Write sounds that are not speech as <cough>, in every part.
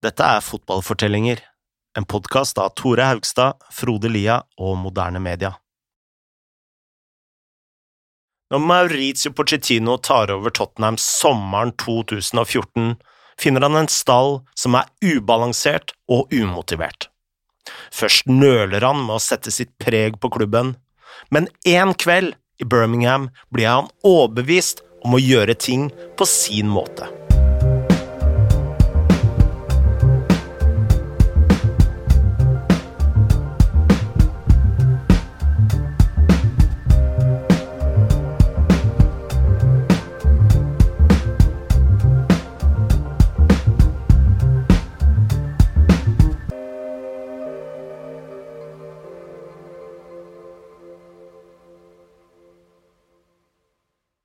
Dette er Fotballfortellinger, en podkast av Tore Haugstad, Frode Lia og Moderne Media. Når Maurizio Pochettino tar over Tottenham sommeren 2014, finner han en stall som er ubalansert og umotivert. Først nøler han med å sette sitt preg på klubben, men en kveld i Birmingham blir han overbevist om å gjøre ting på sin måte.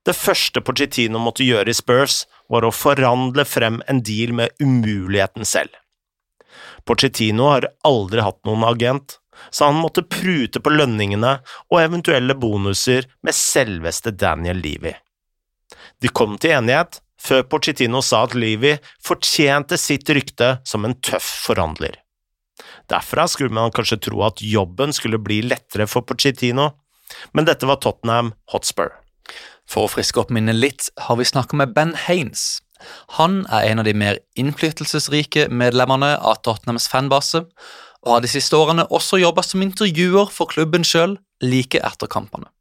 Det første Pochettino måtte gjøre i Spurs, var å forhandle frem en deal med umuligheten selv. Pochettino har aldri hatt noen agent, så han måtte prute på lønningene og eventuelle bonuser med selveste Daniel Levy. De kom til enighet før Pochettino sa at Levy fortjente sitt rykte som en tøff forhandler. Derfra skulle man kanskje tro at jobben skulle bli lettere for Pochettino, men dette var Tottenham Hotspur. For å friske opp minnet litt har vi snakket med Ben Haines. Han er en av de mer innflytelsesrike medlemmene av Tottenhams fanbase, og har de siste årene også jobba som intervjuer for klubben sjøl like etter kampene.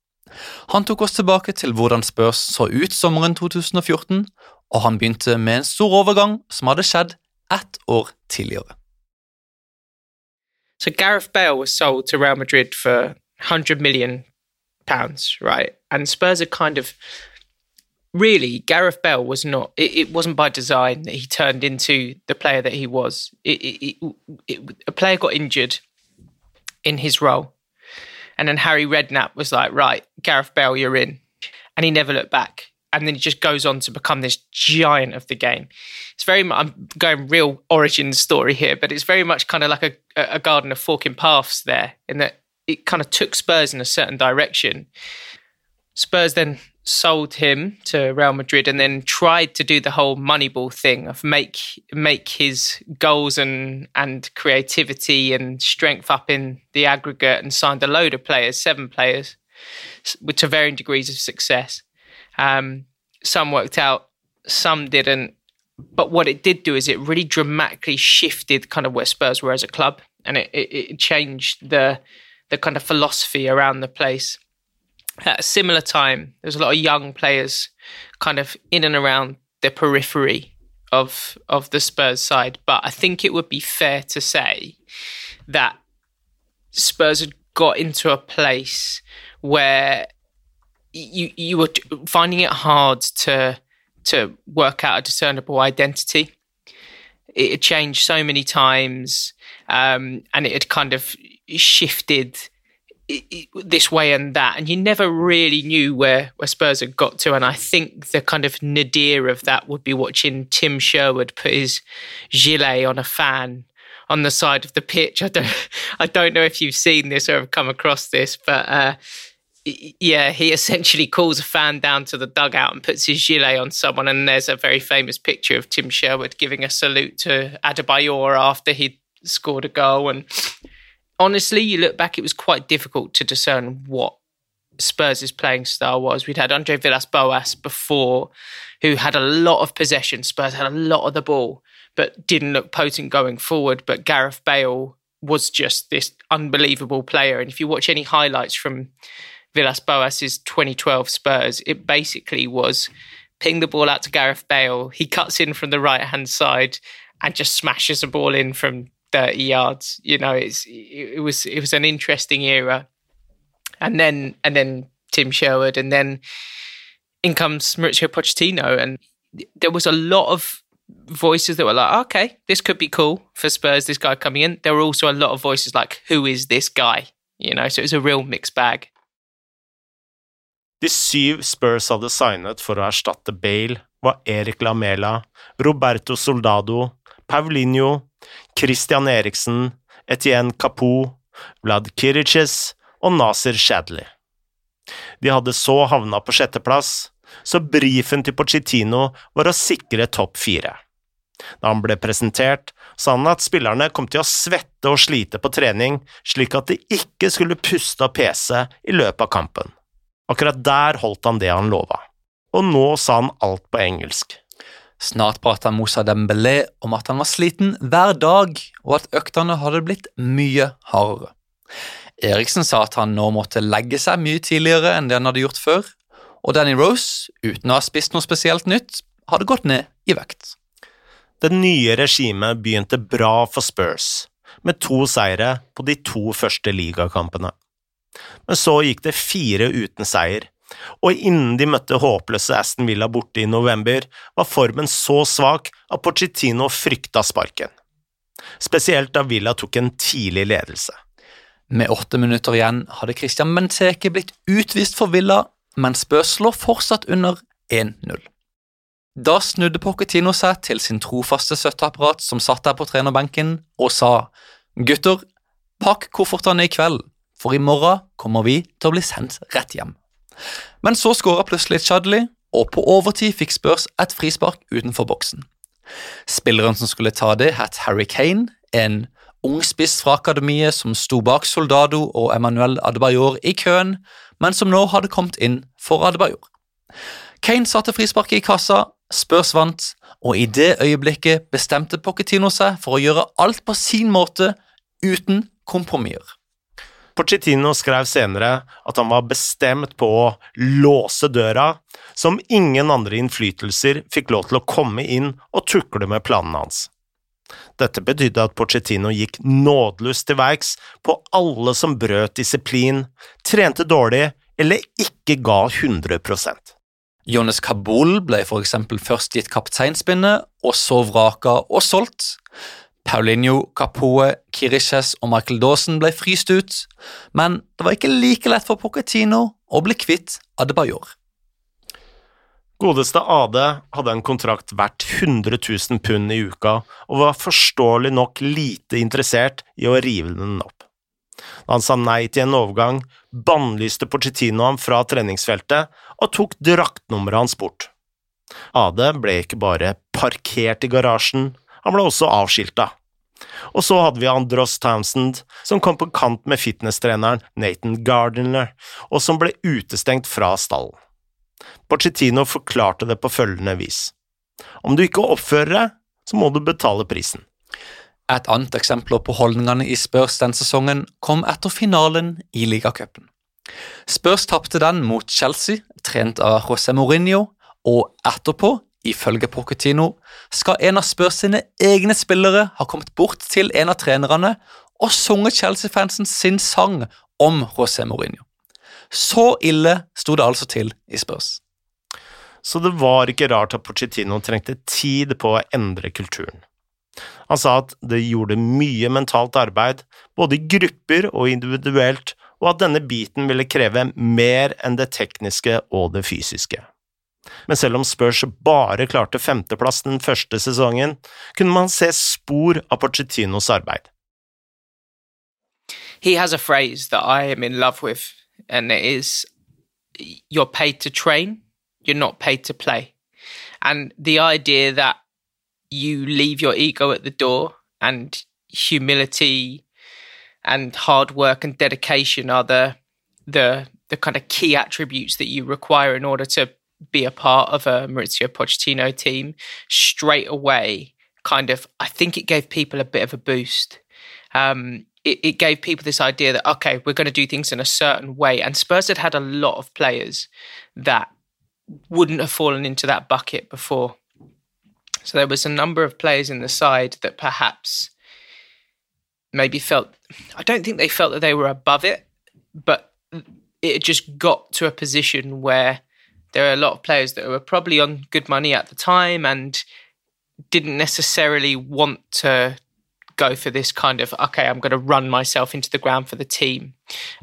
Han tok oss tilbake til hvordan Spurs så ut sommeren 2014, og han begynte med en stor overgang som hadde skjedd ett år tidligere. So Gareth Bale was sold to Real Madrid for 100 million pounds, right? And Spurs are kind of really Gareth Bale was not. It, it, wasn't by design that he turned into the player that he was. It, a player got injured in his role, and then Harry Redknapp was like, "Right, Gareth Bale, you're in," and he never looked back. And then he just goes on to become this giant of the game. It's very much, I'm going real origin story here, but it's very much kind of like a, a garden of forking paths there, in that it kind of took Spurs in a certain direction. Spurs then sold him to Real Madrid and then tried to do the whole Moneyball thing of make make his goals and and creativity and strength up in the aggregate and signed a load of players, seven players, with to varying degrees of success. Um, some worked out, some didn't. But what it did do is it really dramatically shifted kind of where Spurs were as a club, and it, it, it changed the the kind of philosophy around the place. At a similar time, there's a lot of young players kind of in and around the periphery of of the Spurs side, but I think it would be fair to say that Spurs had got into a place where you you were finding it hard to to work out a discernible identity. It had changed so many times, um, and it had kind of shifted this way and that, and you never really knew where, where Spurs had got to. And I think the kind of nadir of that would be watching Tim Sherwood put his gilet on a fan on the side of the pitch. I don't, <laughs> I don't know if you've seen this or have come across this, but uh, yeah, he essentially calls a fan down to the dugout and puts his gilet on someone. And there's a very famous picture of Tim Sherwood giving a salute to Adebayor after he scored a goal and honestly, you look back, it was quite difficult to discern what Spurs' playing style was. We'd had Andre Villas Boas before, who had a lot of possession. Spurs had a lot of the ball, but didn't look potent going forward. But Gareth Bale was just this unbelievable player. And if you watch any highlights from Villas Boas's 2012 Spurs, it basically was ping the ball out to Gareth Bale. He cuts in from the right hand side and just smashes the ball in from 30 yards. You know, it's it, was it was an interesting era. And then and then Tim Sherwood, and then in comes Mauricio Pochettino, and there was a lot of voices that were like, okay, this could be cool for Spurs. This guy coming in. There were also a lot of voices like, who is this guy? You know, so it was a real mixed bag. De syv Spurs hadde signet for å erstatte Bale, var Erik Lamela, Roberto Soldado, Paulinho, Christian Eriksen, Etienne Capoe, Vlad Kiriches og Nasir Shadley. De hadde så havna på sjetteplass, så brifen til Pochettino var å sikre topp fire. Da han ble presentert, sa han at spillerne kom til å svette og slite på trening, slik at de ikke skulle puste og pese i løpet av kampen. Akkurat der holdt han det han lova, og nå sa han alt på engelsk. Snart prata Moussa Dembélé om at han var sliten hver dag, og at øktene hadde blitt mye hardere. Eriksen sa at han nå måtte legge seg mye tidligere enn det han hadde gjort før, og Danny Rose, uten å ha spist noe spesielt nytt, hadde gått ned i vekt. Det nye regimet begynte bra for Spurs, med to seire på de to første ligakampene. Men så gikk det fire uten seier, og innen de møtte håpløse Aston Villa borte i november, var formen så svak at Pochettino frykta sparken. Spesielt da Villa tok en tidlig ledelse. Med åtte minutter igjen hadde Christian Benteke blitt utvist for Villa, men Spurs lå fortsatt under 1-0. Da snudde Pochettino seg til sin trofaste støtteapparat som satt der på trenerbenken, og sa gutter, pakk koffertene i kveld, for i morgen kommer vi til å bli sendt rett hjem. Men så skåra plutselig Chudley, og på overtid fikk Spurs et frispark utenfor boksen. Spilleren som skulle ta det, het Harry Kane, en ung spiss fra akademiet som sto bak Soldado og Emmanuel Adebayor i køen, men som nå hadde kommet inn for Adebayor. Kane satte frisparket i kassa, Spurs vant, og i det øyeblikket bestemte Pochettino seg for å gjøre alt på sin måte, uten kompromisser. Pochettino skrev senere at han var bestemt på å låse døra, som ingen andre innflytelser fikk lov til å komme inn og tukle med planene hans. Dette betydde at Pochettino gikk nådeløst til verks på alle som brøt disiplin, trente dårlig eller ikke ga 100% Jonas Kabul ble for eksempel først gitt kapteinspinnet, og så vraka og solgt. Paulinho, Capoe, Kirishes og Michael Dawson ble fryst ut, men det var ikke like lett for Pochettino å bli kvitt Adebayor. Godeste AD hadde en kontrakt verdt 100 000 pund i uka, og var forståelig nok lite interessert i å rive den opp. Da han sa nei til en overgang, bannlyste Pochettino ham fra treningsfeltet og tok draktnummeret hans bort. Ade ble ikke bare parkert i garasjen, han ble også avskilta. Og så hadde vi Andros Townsend, som kom på kant med fitnesstreneren Nathan Gardiner, og som ble utestengt fra stallen. Pochettino forklarte det på følgende vis. Om du ikke oppfører deg, så må du betale prisen. Et annet eksempel på holdningene i Spurs den sesongen kom etter finalen i ligacupen. Spurs tapte den mot Chelsea, trent av José Mourinho, og etterpå, ifølge Pochettino, skal en av Spurs sine egne spillere ha kommet bort til en av trenerne og sunget Chelsea-fansen sin sang om José Mourinho. Så ille sto det altså til i Spurs. Så det var ikke rart at Pochettino trengte tid på å endre kulturen. Han sa at det gjorde mye mentalt arbeid, både i grupper og individuelt, og at denne biten ville kreve mer enn det tekniske og det fysiske. Men selv om Spurs bare klarte femteplass den første sesongen, kunne man se spor av arbeid. He has a phrase that I am in love with, and it is you're paid to train, you're not paid to play. And the idea that you leave your ego at the door and humility and hard work and dedication are the the the kind of key attributes that you require in order to be a part of a Maurizio Pochettino team straight away kind of I think it gave people a bit of a boost. Um, it, it gave people this idea that okay, we're going to do things in a certain way, and Spurs had had a lot of players that wouldn't have fallen into that bucket before. So there was a number of players in the side that perhaps maybe felt I don't think they felt that they were above it, but it just got to a position where there are a lot of players that were probably on good money at the time and didn't necessarily want to go for this kind of okay, I'm going to run myself into the ground for the team.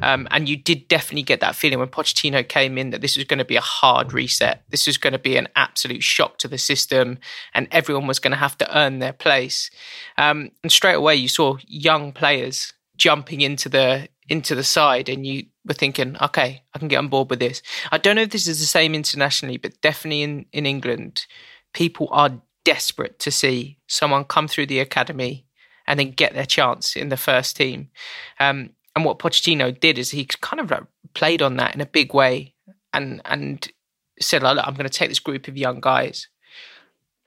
Um, and you did definitely get that feeling when Pochettino came in that this was going to be a hard reset. This was going to be an absolute shock to the system, and everyone was going to have to earn their place. Um, and straight away, you saw young players jumping into the into the side, and you were thinking, okay, I can get on board with this. I don't know if this is the same internationally, but definitely in in England, people are desperate to see someone come through the academy and then get their chance in the first team. Um, and what Pochettino did is he kind of like played on that in a big way and and said, I'm going to take this group of young guys,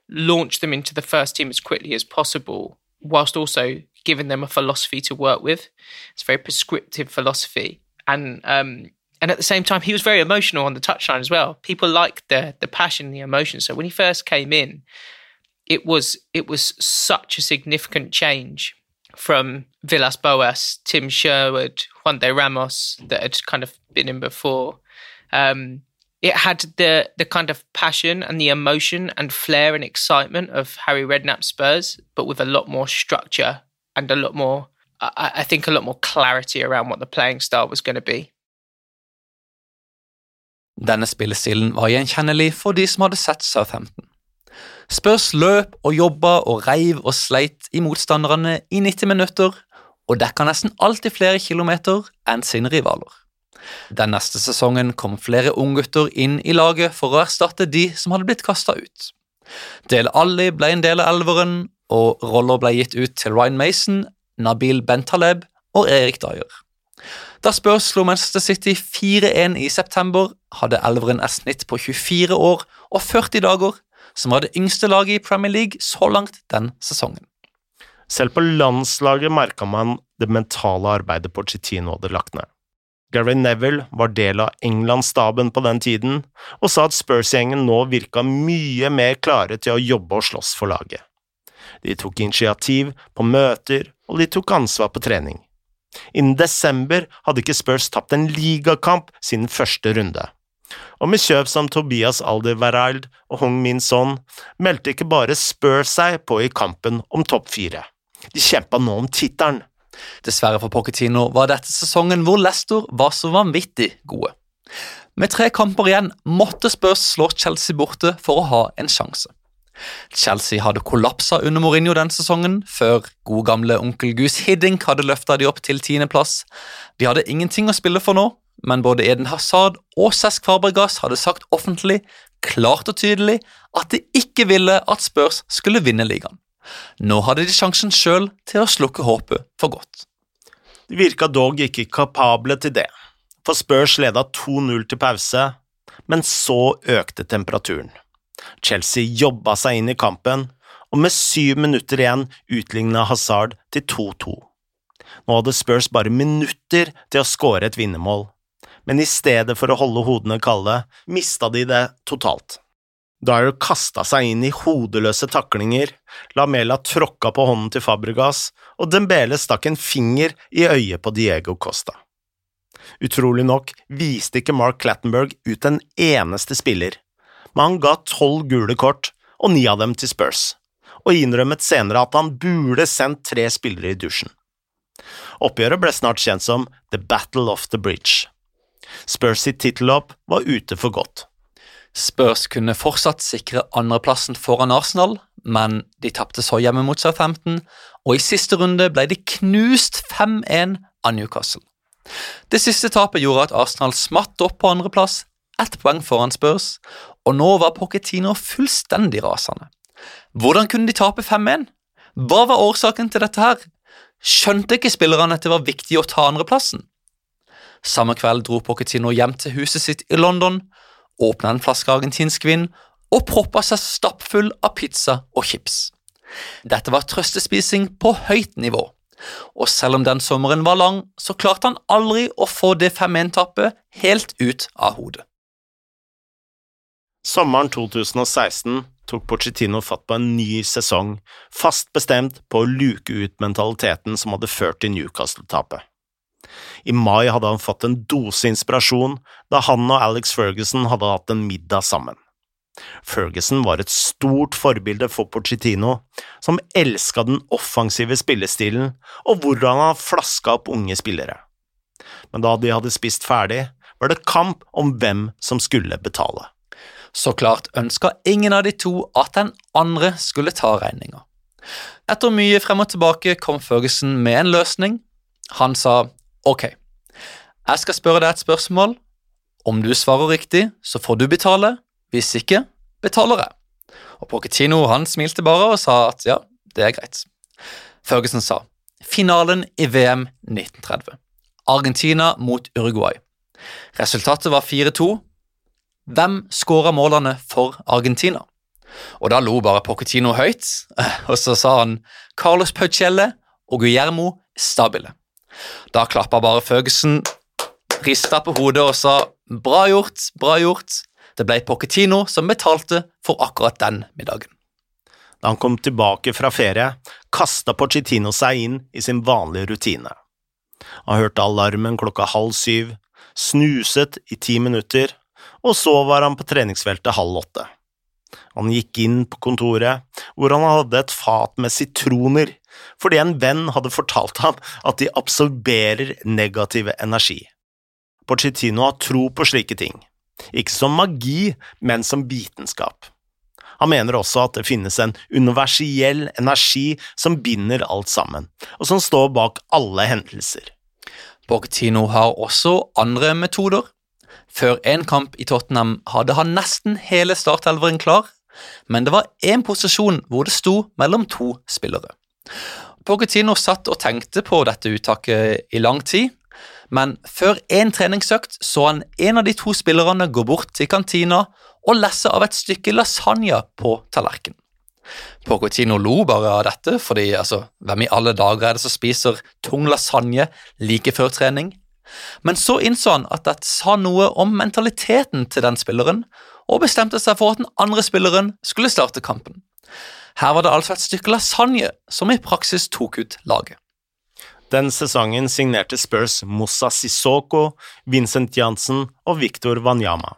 launch them into the first team as quickly as possible, whilst also giving them a philosophy to work with. It's a very prescriptive philosophy. And um, and at the same time, he was very emotional on the touchline as well. People liked the the passion, the emotion. So when he first came in, it was it was such a significant change from Villas Boas, Tim Sherwood, Juan de Ramos that had kind of been in before. Um, it had the the kind of passion and the emotion and flair and excitement of Harry Redknapp Spurs, but with a lot more structure and a lot more, I, I think, a lot more clarity around what the playing style was going to be. Denne spillestilen var gjenkjennelig for de som hadde sett Southampton. Spurs løp og jobba og reiv og sleit i motstanderne i 90 minutter, og dekka nesten alltid flere kilometer enn sine rivaler. Den neste sesongen kom flere unggutter inn i laget for å erstatte de som hadde blitt kasta ut. Del Alli ble en del av elveren, og roller ble gitt ut til Ryan Mason, Nabil Bentaleb og Erik Dyer. Da Spurs slo Manchester City 4-1 i september, hadde elveren et snitt på 24 år og 40 dager, som var det yngste laget i Premier League så langt den sesongen. Selv på landslaget merka man det mentale arbeidet Porcetino hadde lagt ned. Gary Neville var del av England-staben på den tiden, og sa at Spurs-gjengen nå virka mye mer klare til å jobbe og slåss for laget. De tok initiativ på møter, og de tok ansvar på trening. Innen desember hadde ikke Spurs tapt en ligakamp siden første runde. Og med kjøp som Tobias Alderweireld og Hong Min Son meldte ikke bare Spurs seg på i kampen om topp fire. De kjempa nå om tittelen. Dessverre for Pochettino var dette sesongen hvor Leicester var så vanvittig gode. Med tre kamper igjen måtte Spurs slå Chelsea borte for å ha en sjanse. Chelsea hadde kollapsa under Mourinho den sesongen, før god gamle onkel Gus Hiddink hadde løfta de opp til tiendeplass. De hadde ingenting å spille for nå, men både Eden Hazard og Cesc Fabregas hadde sagt offentlig, klart og tydelig, at de ikke ville at Spurs skulle vinne ligaen. Nå hadde de sjansen sjøl til å slukke håpet for godt. De virka dog ikke kapable til det, for Spurs leda 2-0 til pause, men så økte temperaturen. Chelsea jobba seg inn i kampen, og med syv minutter igjen utligna Hazard til 2-2. Nå hadde Spurs bare minutter til å skåre et vinnermål, men i stedet for å holde hodene kalde, mista de det totalt. Dyer kasta seg inn i hodeløse taklinger, Lamela tråkka på hånden til Fabregas, og Dembele stakk en finger i øyet på Diego Costa. Utrolig nok viste ikke Mark Clattenberg ut en eneste spiller, men han ga tolv gule kort, og ni av dem til Spurs, og innrømmet senere at han burde sendt tre spillere i dusjen. Oppgjøret ble snart kjent som The Battle of the Bridge. Spurs sitt tittelhopp var ute for godt. Spurs kunne fortsatt sikre andreplassen foran Arsenal, men de tapte så hjemme mot Southampton, og i siste runde ble de knust 5-1 av Newcastle. Det siste tapet gjorde at Arsenal smatt opp på andreplass, ett poeng foran Spurs, og nå var Pochettino fullstendig rasende. Hvordan kunne de tape 5-1? Hva var årsaken til dette her? Skjønte ikke spillerne at det var viktig å ta andreplassen? Samme kveld dro Pochettino hjem til huset sitt i London, åpna en flaske argentinsk vin og proppa seg stappfull av pizza og chips. Dette var trøstespising på høyt nivå, og selv om den sommeren var lang, så klarte han aldri å få det 5-1-tappet helt ut av hodet. Sommeren 2016 tok Pochettino fatt på en ny sesong, fast bestemt på å luke ut mentaliteten som hadde ført til Newcastle-tapet. I mai hadde han fått en dose inspirasjon da han og Alex Ferguson hadde hatt en middag sammen. Ferguson var et stort forbilde for Pochettino, som elska den offensive spillestilen og hvordan han flaska opp unge spillere. Men da de hadde spist ferdig, var det kamp om hvem som skulle betale. Så klart ønska ingen av de to at den andre skulle ta regninga. Etter mye frem og tilbake kom Ferguson med en løsning. Han sa ok, jeg skal spørre deg et spørsmål. Om du svarer riktig, så får du betale. Hvis ikke, betaler jeg. Og Pochettino han smilte bare og sa at ja, det er greit. Ferguson sa finalen i VM 1930. Argentina mot Uruguay. Resultatet var 4-2. Hvem skåra målene for Argentina? Og da lo bare Pochettino høyt, <laughs> og så sa han Carlos Paucelle og Guillermo Stabile. Da klappa bare Føgesen, rista på hodet og sa bra gjort, bra gjort. Det ble Pochettino som betalte for akkurat den middagen. Da han kom tilbake fra ferie, kasta Pochettino seg inn i sin vanlige rutine. Han hørte alarmen klokka halv syv, snuset i ti minutter, og så var han på treningsfeltet halv åtte. Han gikk inn på kontoret, hvor han hadde et fat med sitroner, fordi en venn hadde fortalt ham at de absorberer negativ energi. Porcettino har tro på slike ting, ikke som magi, men som vitenskap. Han mener også at det finnes en universiell energi som binder alt sammen, og som står bak alle hendelser. Pochettino har også andre metoder. Før én kamp i Tottenham hadde han nesten hele startelveren klar, men det var én posisjon hvor det sto mellom to spillere. Pochettino satt og tenkte på dette uttaket i lang tid, men før én treningsøkt så han en av de to spillerne gå bort til kantina og lesse av et stykke lasagne på tallerkenen. Pochettino lo bare av dette, fordi altså, hvem i alle dager er det som spiser tung lasagne like før trening? Men så innså han at dette sa noe om mentaliteten til den spilleren, og bestemte seg for at den andre spilleren skulle starte kampen. Her var det altså et stykke lasagne som i praksis tok ut laget. Den sesongen signerte Spurs Moussa Sissoko, Vincent Jansen og Victor Wanyama.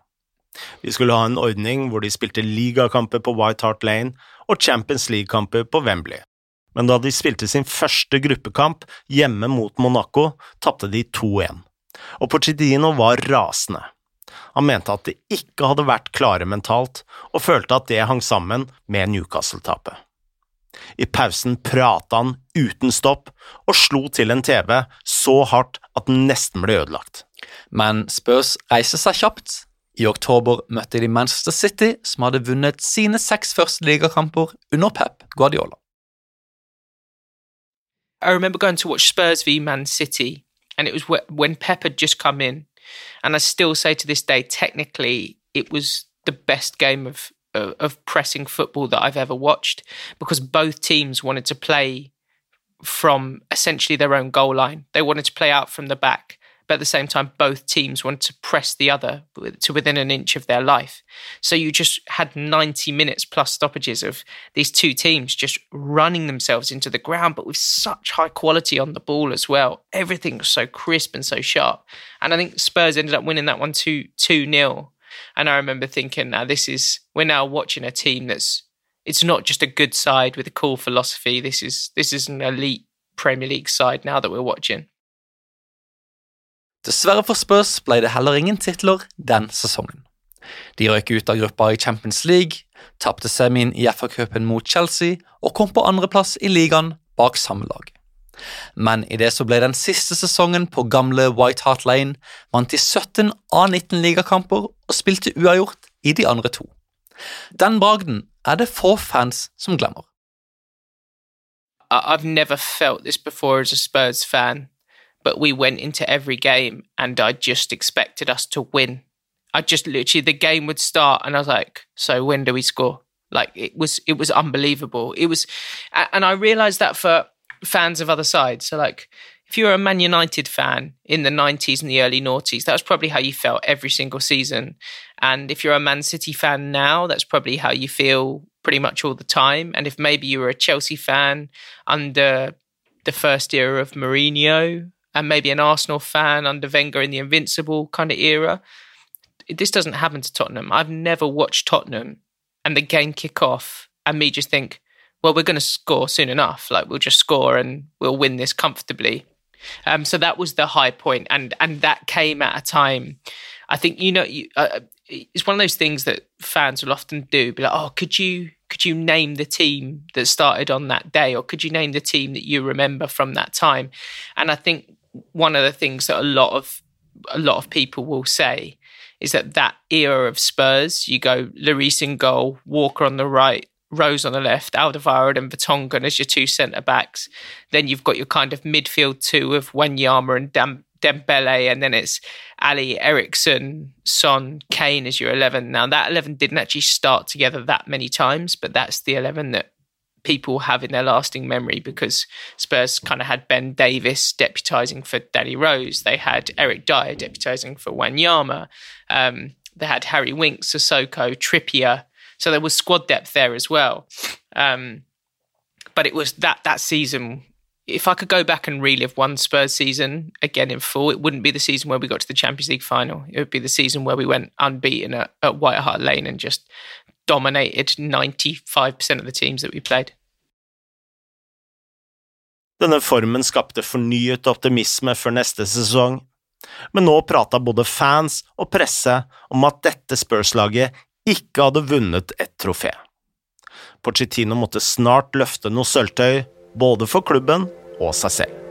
De skulle ha en ordning hvor de spilte ligakamper på White Hart Lane og Champions League-kamper på Wembley. Men da de spilte sin første gruppekamp hjemme mot Monaco, tapte de 2-1, og Pochettino var rasende. Han mente at de ikke hadde vært klare mentalt, og følte at det hang sammen med Newcastle-tapet. I pausen prata han uten stopp og slo til en TV så hardt at den nesten ble ødelagt. Men Spurs reiste seg kjapt i oktober møtte de Manchester City, som hadde vunnet sine seks første ligakamper under Pep Guardiola. I remember going to watch Spurs v Man City, and it was when Pep had just come in. And I still say to this day, technically, it was the best game of of pressing football that I've ever watched because both teams wanted to play from essentially their own goal line. They wanted to play out from the back but at the same time, both teams wanted to press the other to within an inch of their life. So you just had 90 minutes plus stoppages of these two teams just running themselves into the ground, but with such high quality on the ball as well. Everything was so crisp and so sharp. And I think Spurs ended up winning that one 2 2 0. And I remember thinking, now this is, we're now watching a team that's, it's not just a good side with a cool philosophy. This is, this is an elite Premier League side now that we're watching. Dessverre for Spurs ble det heller ingen titler den sesongen. De røyk ut av gruppa i Champions League, tapte semien i FA-cupen mot Chelsea og kom på andreplass i ligaen bak samme lag. Men i det så ble den siste sesongen på gamle White Hart Lane, vant de 17 av 19 ligakamper og spilte uavgjort i de andre to. Den bragden er det få fans som glemmer. I've never felt this before as a Spurs fan. But we went into every game and I just expected us to win. I just literally the game would start and I was like, so when do we score? Like it was it was unbelievable. It was and I realized that for fans of other sides. So like if you're a Man United fan in the 90s and the early noughties, that was probably how you felt every single season. And if you're a Man City fan now, that's probably how you feel pretty much all the time. And if maybe you were a Chelsea fan under the first era of Mourinho, and maybe an Arsenal fan under Wenger in the Invincible kind of era. This doesn't happen to Tottenham. I've never watched Tottenham and the game kick off and me just think, well, we're going to score soon enough. Like we'll just score and we'll win this comfortably. Um, so that was the high point, and and that came at a time. I think you know, you, uh, it's one of those things that fans will often do. Be like, oh, could you could you name the team that started on that day, or could you name the team that you remember from that time? And I think one of the things that a lot of a lot of people will say is that that era of Spurs, you go Lloris in goal, Walker on the right, Rose on the left, Alderweireld and Vertonghen as your two centre backs. Then you've got your kind of midfield two of Wanyama and Dam- Dembele, and then it's Ali, Ericsson, Son, Kane as your 11. Now, that 11 didn't actually start together that many times, but that's the 11 that people have in their lasting memory because Spurs kind of had Ben Davis deputising for Danny Rose. They had Eric Dyer deputising for Wanyama. Um, they had Harry Winks, Sissoko, Trippier. So there was squad depth there as well. Um, but it was that that season. If I could go back and relive one Spurs season again in full, it wouldn't be the season where we got to the Champions League final. It would be the season where we went unbeaten at, at White Hart Lane and just dominated 95% of the teams that we played. Denne formen skapte fornyet optimisme for neste sesong, men nå prata både fans og presse om at dette Spurs-laget ikke hadde vunnet et trofé. Pochettino måtte snart løfte noe sølvtøy, både for klubben og seg selv.